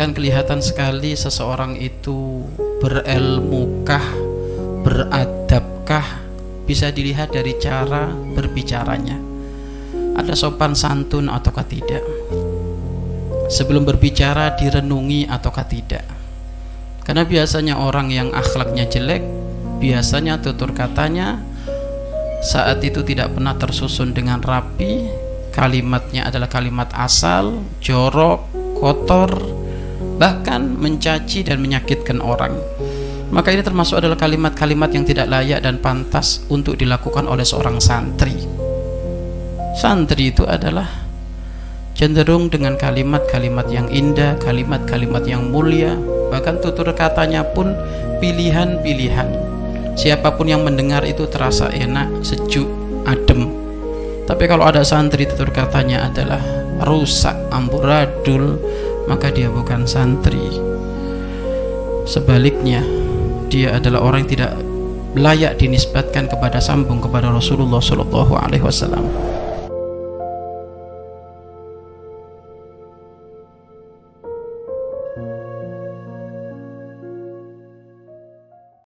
akan kelihatan sekali seseorang itu berilmukah, beradabkah bisa dilihat dari cara berbicaranya. Ada sopan santun ataukah tidak? Sebelum berbicara direnungi ataukah tidak? Karena biasanya orang yang akhlaknya jelek, biasanya tutur katanya saat itu tidak pernah tersusun dengan rapi, kalimatnya adalah kalimat asal, jorok, kotor, bahkan mencaci dan menyakitkan orang. Maka ini termasuk adalah kalimat-kalimat yang tidak layak dan pantas untuk dilakukan oleh seorang santri. Santri itu adalah cenderung dengan kalimat-kalimat yang indah, kalimat-kalimat yang mulia, bahkan tutur katanya pun pilihan-pilihan. Siapa pun yang mendengar itu terasa enak, sejuk, adem. Tapi kalau ada santri tutur katanya adalah rusak, amburadul, maka dia bukan santri. Sebaliknya, dia adalah orang yang tidak layak dinisbatkan kepada sambung kepada Rasulullah Shallallahu Alaihi Wasallam.